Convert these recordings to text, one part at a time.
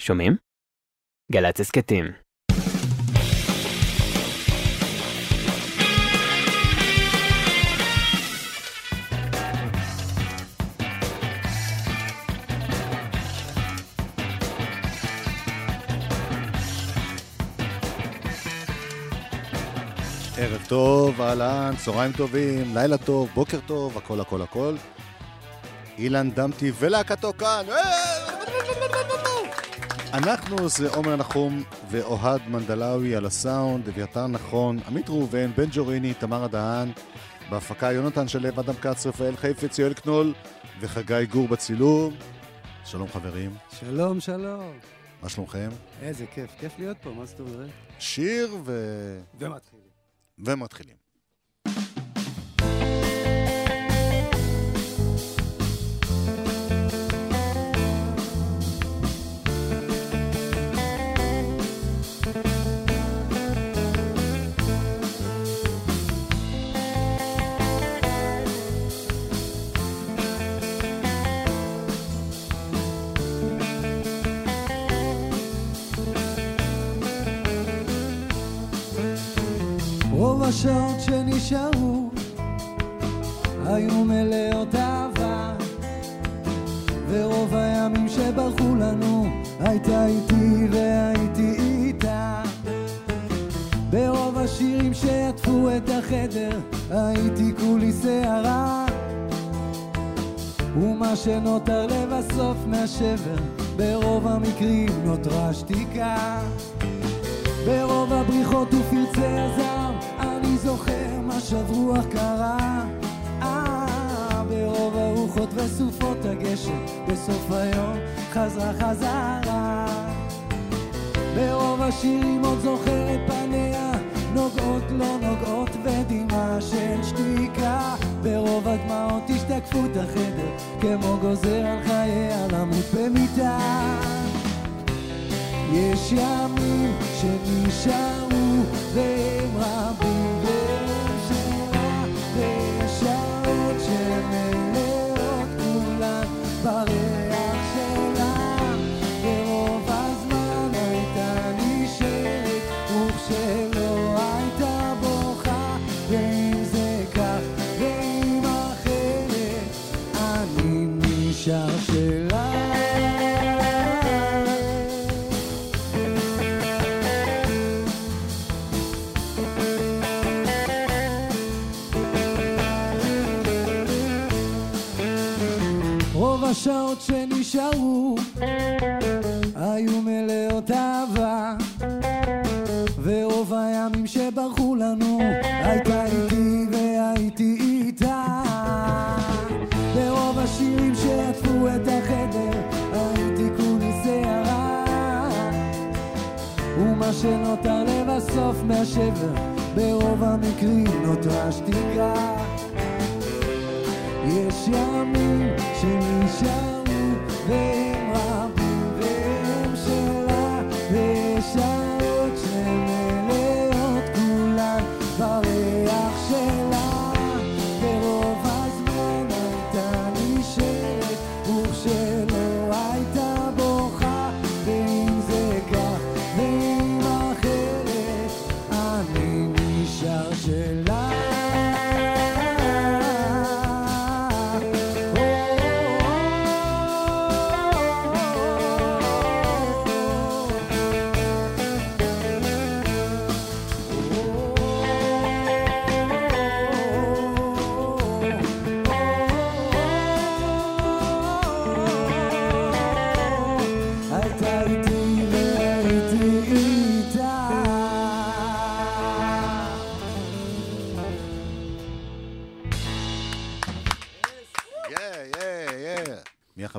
שומעים? גל"צ הסכתים. ערב טוב, אהלן, צהריים טובים, לילה טוב, בוקר טוב, הכל הכל הכל. אילן דמתי ולהקתו כאן. אנחנו זה עומר נחום ואוהד מנדלאוי על הסאונד, אביתר נכון, עמית ראובן, בן ג'וריני, תמר הדהן, בהפקה יונתן שלו, אדם כץ, רפאל חיפץ, יואל קנול וחגי גור בצילום. שלום חברים, שלום, שלום. מה שלומכם? איזה כיף, כיף להיות פה, מה זאת אומרת? שיר ו... ומתחילים. ומתחילים. השעות שנשארו היו מלאות אהבה. ורוב הימים שברחו לנו הייתה איתי והייתי איתה. ברוב השירים שעטפו את החדר הייתי כולי שערה. ומה שנותר לבסוף מהשבר ברוב המקרים נותרה שתיקה ברוב הבריחות ופרצי אני זוכר מה שברו אך קרה. אה, ברוב הרוחות וסופות הגשם בסוף היום חזרה חזרה. ברוב השירים עוד זוכר את פניה נוגעות לא נוגעות ודמעה של שתיקה. ברוב הדמעות השתקפו את החדר כמו גוזר על חייה למות במיטה. יש ימים שנשארו והם רבים רוב השעות שנשארו היו מלאות אהבה ורוב הימים שברחו לנו הייתה איתי והייתי איתה. ברוב השירים שעטפו את החדר הייתי כולי שערה ומה שנותר לבסוף מהשבר ברוב המקרים נותרה שתיקה יש ימים שנשארו והם רבים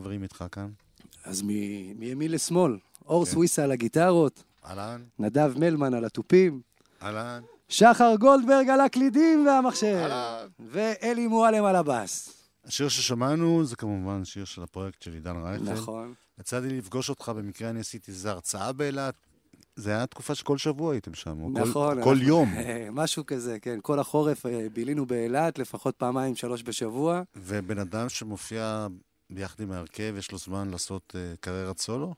מי החברים איתך כאן? אז מ- מימין לשמאל, אור כן. סוויסה על הגיטרות, אהלן, נדב מלמן על התופים, אהלן, שחר גולדברג על הקלידים והמחשב, אהלן. ואלי מועלם על הבאס. השיר ששמענו זה כמובן שיר של הפרויקט של עידן רייכל. נכון. יצא לי לפגוש אותך, במקרה אני עשיתי איזו הרצאה באילת. זה היה תקופה שכל שבוע הייתם שם, כל- נכון. כל אנחנו- יום. משהו כזה, כן. כל החורף אה, בילינו באילת, לפחות פעמיים, שלוש בשבוע. ובן אדם שמופיע ביחד עם ההרכב, יש לו זמן לעשות אה, קריירת סולו?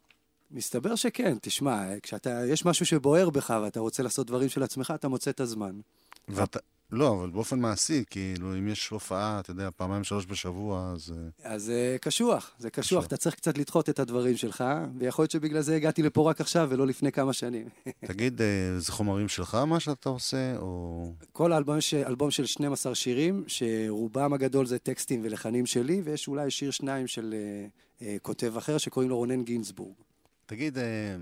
מסתבר שכן, תשמע, כשאתה, יש משהו שבוער בך ואתה רוצה לעשות דברים של עצמך, אתה מוצא את הזמן. ואתה... לא, אבל באופן מעשי, כאילו, אם יש הופעה, אתה יודע, פעמיים, שלוש בשבוע, אז... אה, אז זה קשוח, זה קשוח, קשוח. אתה צריך קצת לדחות את הדברים שלך, ויכול להיות שבגלל זה הגעתי לפה רק עכשיו ולא לפני כמה שנים. תגיד, אה, זה חומרים שלך מה שאתה עושה, או... כל האלבום ש... אלבום של 12 שירים, שרובם הגדול זה טקסטים ולחנים שלי, ויש אולי שיר שניים של אה, אה, כותב אחר שקוראים לו רונן גינזבורג. תגיד, אה,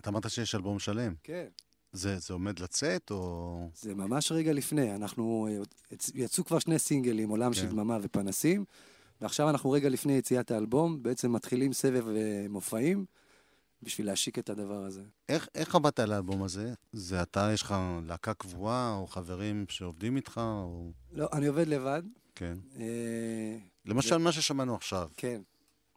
אתה אמרת שיש אלבום שלם. כן. זה, זה עומד לצאת, או... זה ממש רגע לפני, אנחנו, אה, יצ- יצאו כבר שני סינגלים, עולם של כן. דממה ופנסים, ועכשיו אנחנו רגע לפני יציאת האלבום, בעצם מתחילים סבב אה, מופעים בשביל להשיק את הדבר הזה. איך, איך עבדת על האלבום הזה? זה אתה, יש לך להקה קבועה, או חברים שעובדים איתך, או... לא, אני עובד לבד. כן. אה, למשל, מה ששמענו עכשיו, כן,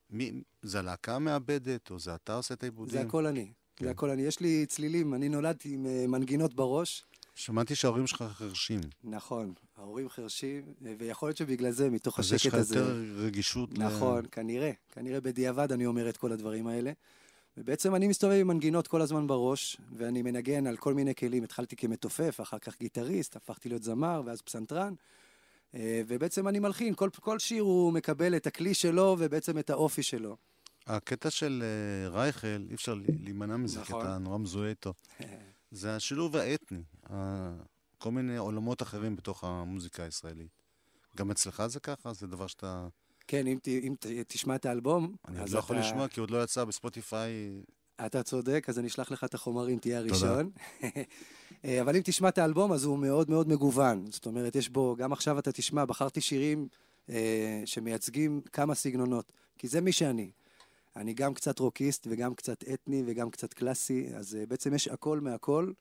מי, זה הלהקה מעבדת, או זה אתה עושה את העיבודים? זה הכל אני. כן. זה הכל אני. יש לי צלילים, אני נולדתי עם אה, מנגינות בראש. שמעתי שההורים שלך חרשים. נכון, ההורים חרשים, אה, ויכול להיות שבגלל זה, מתוך אז יש לך השקט הזה... יותר רגישות ל... נכון, כנראה. כנראה בדיעבד אני אומר את כל הדברים האלה. ובעצם אני מסתובב עם מנגינות כל הזמן בראש, ואני מנגן על כל מיני כלים. התחלתי כמתופף, אחר כך גיטריסט, הפכתי להיות זמר, ואז פסנתרן. אה, ובעצם אני מלחין, כל, כל שיר הוא מקבל את הכלי שלו ובעצם את האופי שלו. הקטע של אה, רייכל, אי אפשר להימנע מזה, כי נכון. אתה נורא מזוהה איתו. זה השילוב האתני, כל מיני עולמות אחרים בתוך המוזיקה הישראלית. גם אצלך זה ככה? זה דבר שאתה... כן, אם, ת, אם ת, תשמע את האלבום, אני עוד לא יכול אתה- לשמוע, כי עוד לא יצא בספוטיפיי. אתה צודק, אז אני אשלח לך את החומרים, תהיה תודה. הראשון. אה, אבל אם תשמע את האלבום, אז הוא מאוד מאוד מגוון. זאת אומרת, יש בו, גם עכשיו אתה תשמע, בחרתי שירים אה, שמייצגים כמה סגנונות, כי זה מי שאני. אני גם קצת רוקיסט וגם קצת אתני וגם קצת קלאסי, אז אה, בעצם יש הכל מהכל,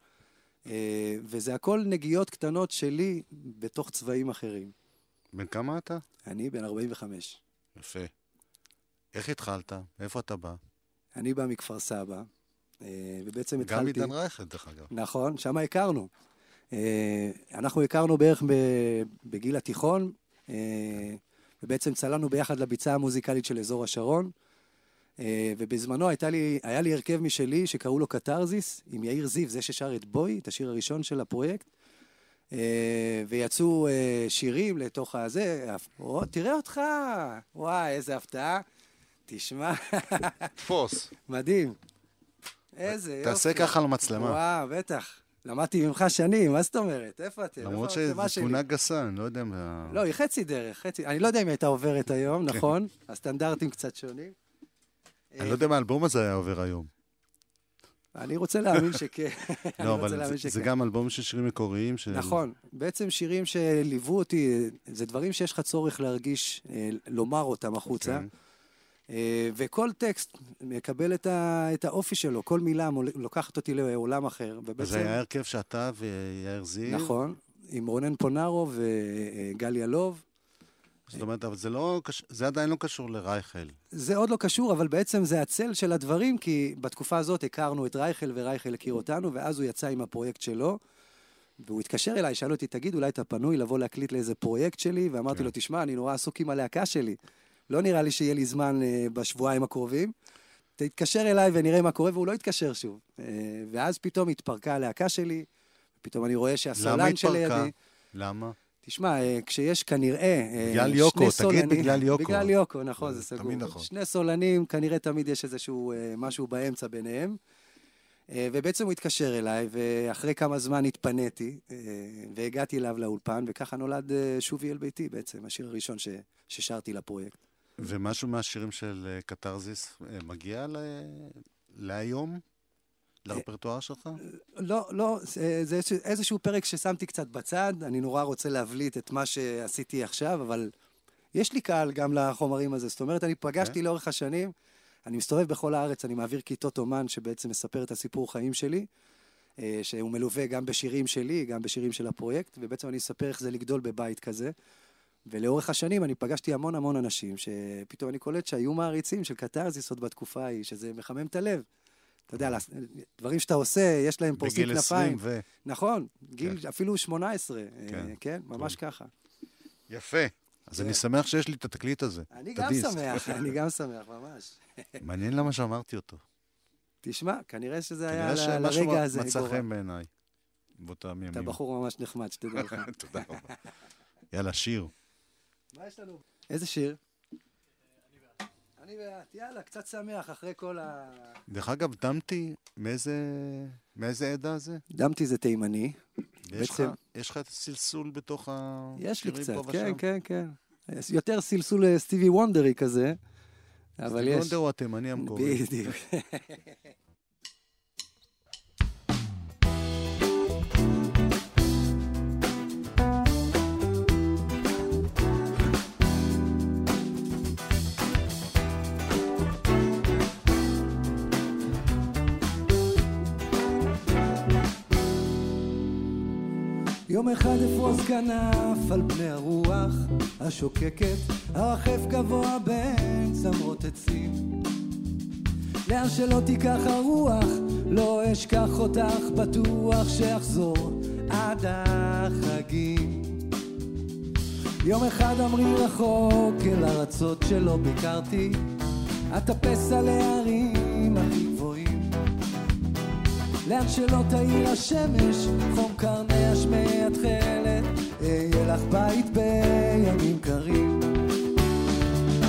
אה, וזה הכל נגיעות קטנות שלי בתוך צבעים אחרים. בן כמה אתה? אני בן 45. יפה. איך התחלת? מאיפה אתה בא? אני בא מכפר סבא, אה, ובעצם גם התחלתי... עידן רייכל, דרך אגב. נכון, שם הכרנו. אנחנו הכרנו בערך בגיל התיכון, ובעצם צללנו ביחד לביצה המוזיקלית של אזור השרון. אה, ובזמנו לי, היה לי הרכב משלי שקראו לו קתרזיס, עם יאיר זיו, זה ששר את בוי, את השיר הראשון של הפרויקט. אה, ויצאו אה, שירים לתוך הזה, או, תראה אותך, וואי, איזה הפתעה. תשמע, תפוס. מדהים. איזה יופי. תעשה ככה למצלמה. וואו, בטח. למדתי ממך שנים, מה זאת אומרת? איפה אתם? למרות המצלמה שזו? תמונה גסה, אני לא יודע מה... לא, היא חצי דרך, חצי... אני לא יודע אם היא הייתה עוברת היום, כן. נכון? הסטנדרטים קצת שונים. אני לא יודע מה האלבום הזה היה עובר היום. אני רוצה להאמין שכן. לא, אבל זה-. גם אלבום של שירים מקוריים. של- נכון. בעצם שירים שליוו אותי, זה דברים שיש לך צורך להרגיש, אה, לומר אותם החוצה. כן. אה, וכל טקסט מקבל את, ה, את האופי שלו, כל מילה לוקחת אותי לעולם אחר. אז ובעצם, זה היה הרכב שאתה ויאיר זיו. נכון, עם רונן פונארו וגל ילוב. זאת אומרת, אבל זה לא, זה עדיין לא קשור לרייכל. זה עוד לא קשור, אבל בעצם זה הצל של הדברים, כי בתקופה הזאת הכרנו את רייכל, ורייכל הכיר אותנו, ואז הוא יצא עם הפרויקט שלו, והוא התקשר אליי, שאל אותי, תגיד, אולי אתה פנוי לבוא להקליט לאיזה פרויקט שלי? ואמרתי כן. לו, תשמע, אני נורא עסוק עם הלהקה שלי. לא נראה לי שיהיה לי זמן אה, בשבועיים הקרובים. תתקשר אליי ונראה מה קורה, והוא לא התקשר שוב. אה, ואז פתאום התפרקה הלהקה שלי, פתאום אני רואה למה שהסולן שלידי... התפרקה? למה? תשמע, אה, כשיש כנראה... אה, בגלל יוקו, שני תגיד סולנים- בגלל יוקו. בגלל יוקו, נכון, זה סגור. תמיד נכון. שני סולנים, כנראה תמיד יש איזשהו אה, משהו באמצע ביניהם. ובעצם הוא התקשר אליי, ואחרי כמה זמן התפניתי, והגעתי אליו לאולפן, וככה נולד שובי אל ביתי בעצם, השיר הראשון ש- ששרתי לפרויקט. ומשהו מהשירים של קתרזיס מגיע ל- להיום? לרפרטואר שלך? לא, לא, זה, זה איזשהו- פרק ששמתי קצת בצד, אני נורא רוצה להבליט את מה שעשיתי עכשיו, אבל יש לי קהל גם לחומרים הזה. זאת אומרת, אני פגשתי כן. לאורך השנים, אני מסתובב בכל הארץ, אני מעביר כיתות אומן שבעצם מספר את הסיפור חיים שלי, אה, שהוא מלווה גם בשירים שלי, גם בשירים של הפרויקט, ובעצם אני אספר איך זה לגדול בבית כזה. ולאורך השנים אני פגשתי המון המון אנשים, שפתאום אני קולט שהיו מעריצים של קתרזיס עוד בתקופה ההיא, שזה מחמם את הלב. אתה יודע, דברים שאתה עושה, יש להם פורסים בגיל 20 כנפיים. ו... נכון, גיל אפילו 18, אה, כן. כן, ממש ככה. יפה. אז כן. אני שמח שיש לי את התקליט הזה. אני גם. שמח, אני גם שמח, ממש. מעניין למה שאמרתי אותו. תשמע, כנראה שזה היה כנראה שמשהו לרגע הזה. מצא גורל. חן בעיניי. באותם ימים. אתה בחור ממש נחמד, שתדע לך. תודה רבה. יאללה, שיר. מה יש לנו? איזה שיר? אני ואת, יאללה, קצת שמח אחרי כל ה... דרך אגב, דמתי, מאיזה מאיזה עדה זה? דמתי זה תימני. יש לך- בעצם- יש לך את הסלסול בתוך יש לי קצת, כן? כן, כן. יותר סלסול אה, סטיבי וונדרי כזה, אבל סטיבי יש. וונדר הוא התימני המקורי. בדיוק. יום אחד אפרוס כנף על פני הרוח השוקקת, הרחף גבוה בין צמרות עצים. לאן שלא תיקח הרוח, לא אשכח אותך, בטוח שאחזור עד החגים. יום אחד אמרי רחוק אל ארצות שלא ביקרתי, אטפס על ההרים הכי. לאן שלא תאיר השמש, חום קרני השמי התכלת, אהיה לך בית בימים קרים.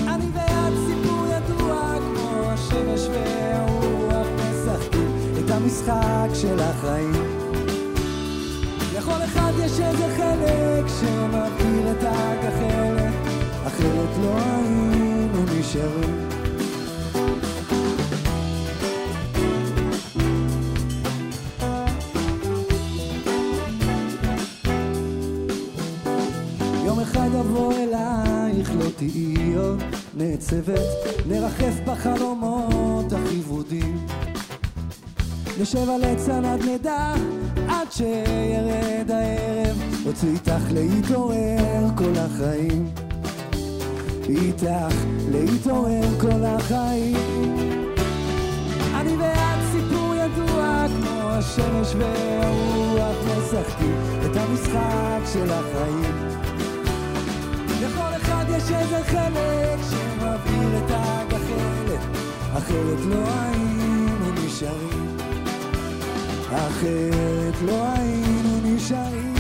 אני ואת סיפור ידוע כמו השמש והרוח משחקים את המשחק של החיים. לכל אחד יש איזה חלק שמבעיר את הגחלת, אחרת לא היינו נשארים. תהיי נעצבת, נרחף בחלומות הכי ורודים. נשב על עץ עד נדע, עד שירד הערב, רוצה איתך להתעורר כל החיים. איתך להתעורר כל החיים. אני ואת סיפור ידוע כמו השמש והרוח משחקים את המשחק של החיים. יש איזה חלק שמבעיר את הגחלת, אחרת לא היינו נשארים. אחרת לא היינו נשארים.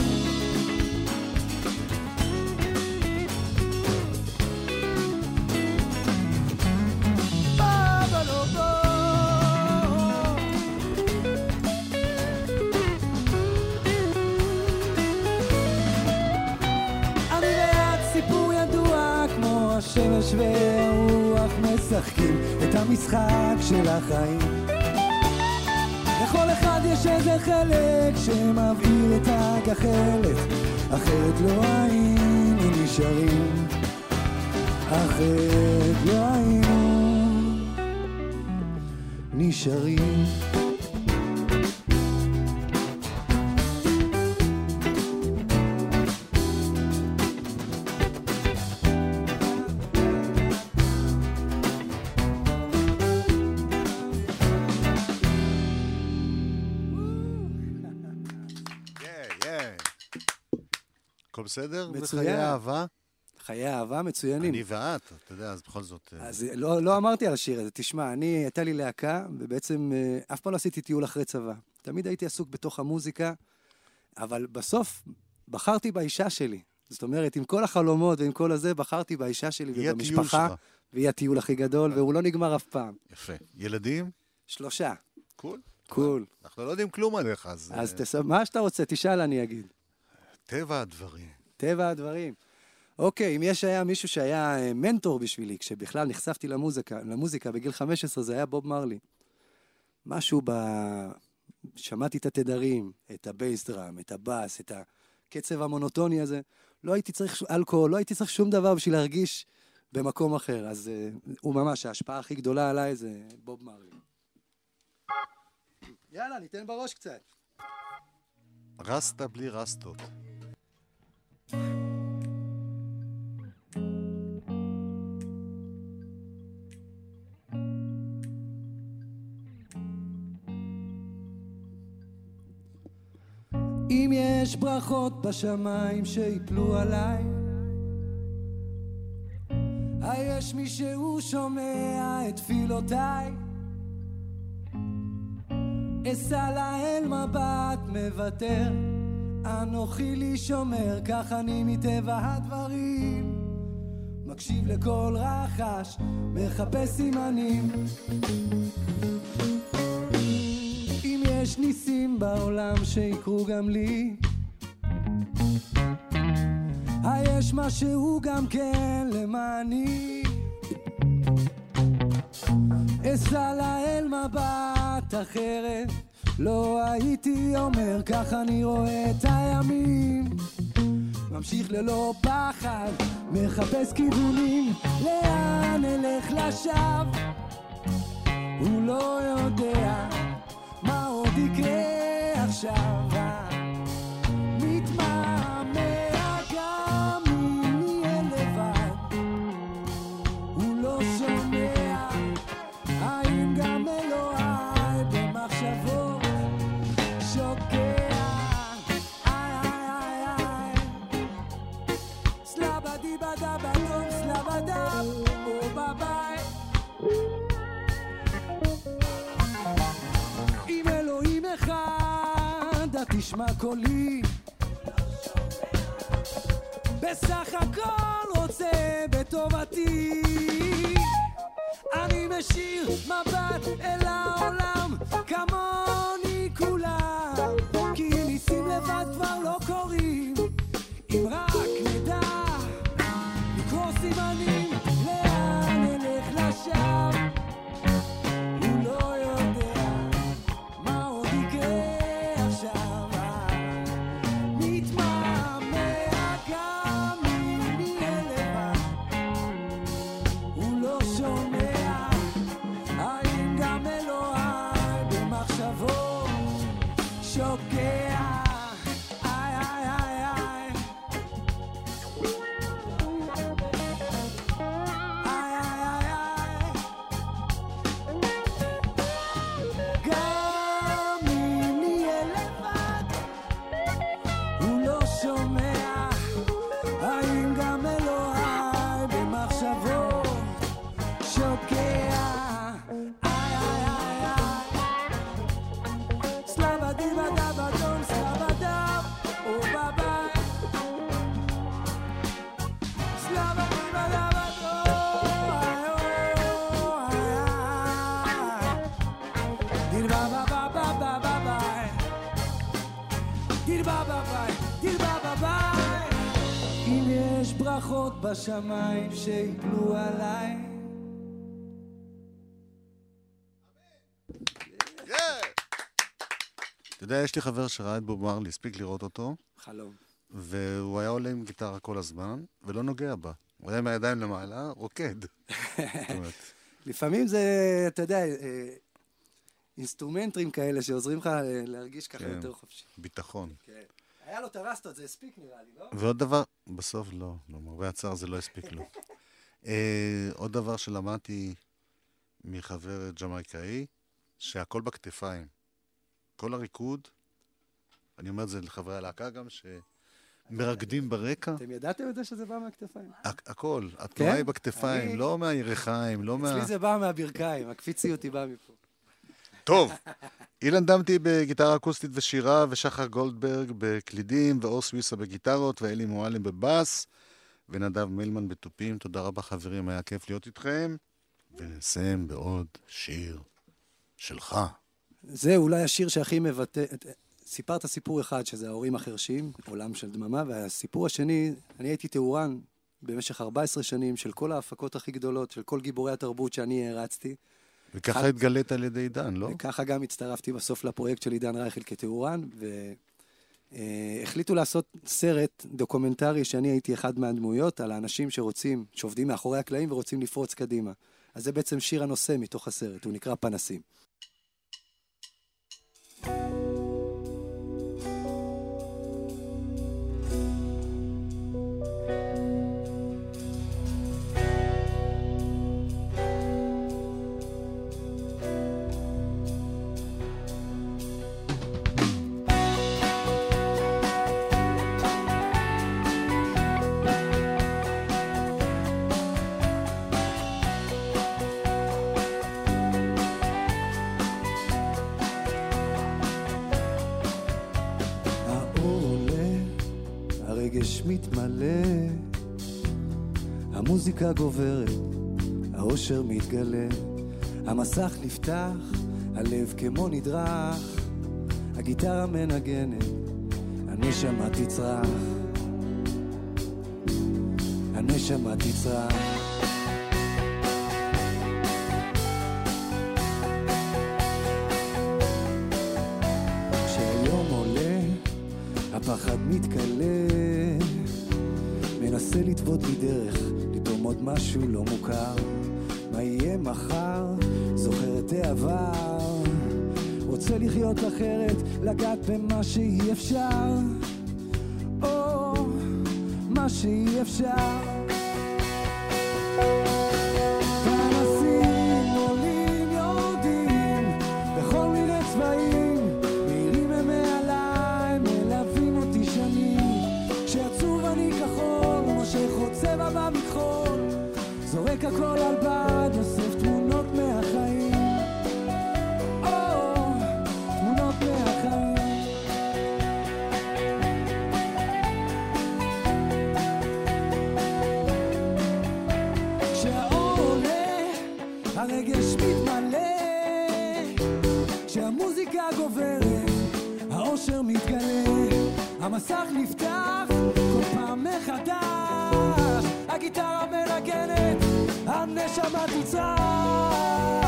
השמש והרוח משחקים את המשחק של החיים. לכל אחד יש איזה חלק שמבעיר את הגחלת, אחרת לא היינו נשארים. אחרת לא היינו נשארים. בסדר? מצוין. בחיי אהבה? חיי אהבה מצוינים. אני ואת, אתה יודע, אז בכל זאת... אה, אז לא, לא אמרתי על השיר הזה. תשמע, אני, הייתה לי להקה, ובעצם אה, אף פעם לא עשיתי טיול אחרי צבא. תמיד הייתי עסוק בתוך המוזיקה, אבל בסוף בחרתי באישה שלי. זאת אומרת, עם כל החלומות ועם כל הזה, בחרתי באישה שלי ובמשפחה. והיא הטיול הכי גדול, והוא לא נגמר אף פעם. יפה. ילדים? שלושה. קול. קול. אנחנו לא יודעים כלום עליך, אז... אז אה, תס... מה שאתה רוצה, תשאל, אני אגיד. טבע הדברים. טבע הדברים. אוקיי, אם יש היה מישהו שהיה אה, מנטור בשבילי, כשבכלל נחשפתי למוזיקה, למוזיקה בגיל 15, זה היה בוב מרלי. משהו ב... שמעתי את התדרים, את ה bass drum, את הבאס, את הקצב המונוטוני הזה. לא הייתי צריך אלכוהול, לא הייתי צריך שום דבר בשביל להרגיש במקום אחר. אז uh, הוא ממש, ההשפעה הכי גדולה עליי זה בוב מרלי. יאללה, ניתן בראש קצת. רסטה בלי רסטות. אם יש ברכות בשמיים שיפלו עליי, היש מי שהוא שומע את תפילותיי. אשא לאל מבט מוותר, אנוכי לי שומר, כך אני מטבע הדברים. מקשיב לכל רחש, מחפש סימנים. אם יש ניסים בעולם שיקרו גם לי, היש משהו גם כן למעני. אשא לאל מבט אחרת, לא הייתי אומר, כך אני רואה את הימים. ממשיך ללא פחד, מחפש כיוונים, לאן אלך לשווא? הוא לא יודע מה עוד יקרה עכשיו. בשמיים שיפלו עליי אתה יודע, יש לי חבר שראה את בוב מרלי, הספיק לראות אותו, חלום והוא היה עולה עם גיטרה כל הזמן, ולא נוגע בה. הוא היה עם הידיים למעלה, רוקד. לפעמים זה, אתה יודע, אה, אינסטרומנטים כאלה שעוזרים לך אה, להרגיש ככה כן. יותר חופשי. ביטחון. כן. היה לו טרסטות, זה הספיק נראה לי, לא? ועוד דבר, בסוף לא, למרבה הצער זה לא הספיק לו. אה, עוד דבר שלמדתי מחבר ג'מייקאי, שהכל בכתפיים. כל הריקוד, אני אומר את זה לחברי הלהקה גם, שמרקדים ברקע, אתם ידעתם את זה שזה בא מהכתפיים? הכ- הכל, התנועה כן? היא בכתפיים, לא מהירכיים, לא מה... אצלי זה בא מהברכיים, הקפיציות היא באה מפה. טוב, אילן דמתי בגיטרה אקוסטית ושירה, ושחר גולדברג בקלידים, ואור סוויסה בגיטרות, ואלי מועלם בבאס, ונדב מילמן בתופים. תודה רבה חברים, היה כיף להיות איתכם. ונסיים בעוד שיר שלך. זה אולי השיר שהכי מבטא... סיפרת סיפור אחד, שזה ההורים החרשים, עולם של דממה, והסיפור השני, אני הייתי תאורן במשך 14 שנים של כל ההפקות הכי גדולות, של כל גיבורי התרבות שאני הערצתי, וככה אחד- התגלית על ידי עידן, לא? וככה גם הצטרפתי בסוף לפרויקט של עידן רייכל כתאורן, והחליטו לעשות סרט דוקומנטרי שאני הייתי אחד מהדמויות, על האנשים שרוצים, שעובדים מאחורי הקלעים ורוצים לפרוץ קדימה. אז זה בעצם שיר הנושא מתוך הסרט, הוא נקרא פנסים. המוזיקה גוברת, האושר מתגלה, המסך נפתח, הלב כמו נדרך, הגיטרה מנגנת, הנשמה תצרח, הנשמה תצרח. הפחד מתכלה, מנסה לטוות לי עוד משהו לא מוכר. מה יהיה מחר? זוכר את העבר. רוצה לחיות אחרת, לגעת במה שאי אפשר. או, מה שאי אפשר. הגיטרה מנגנת, הנשמה תצרח.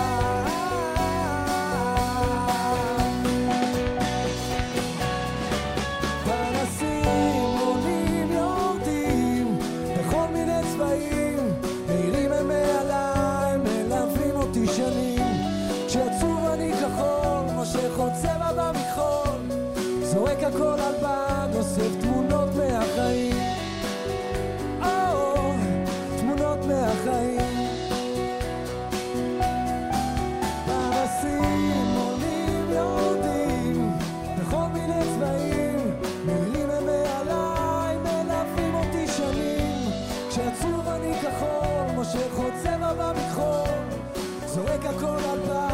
がった。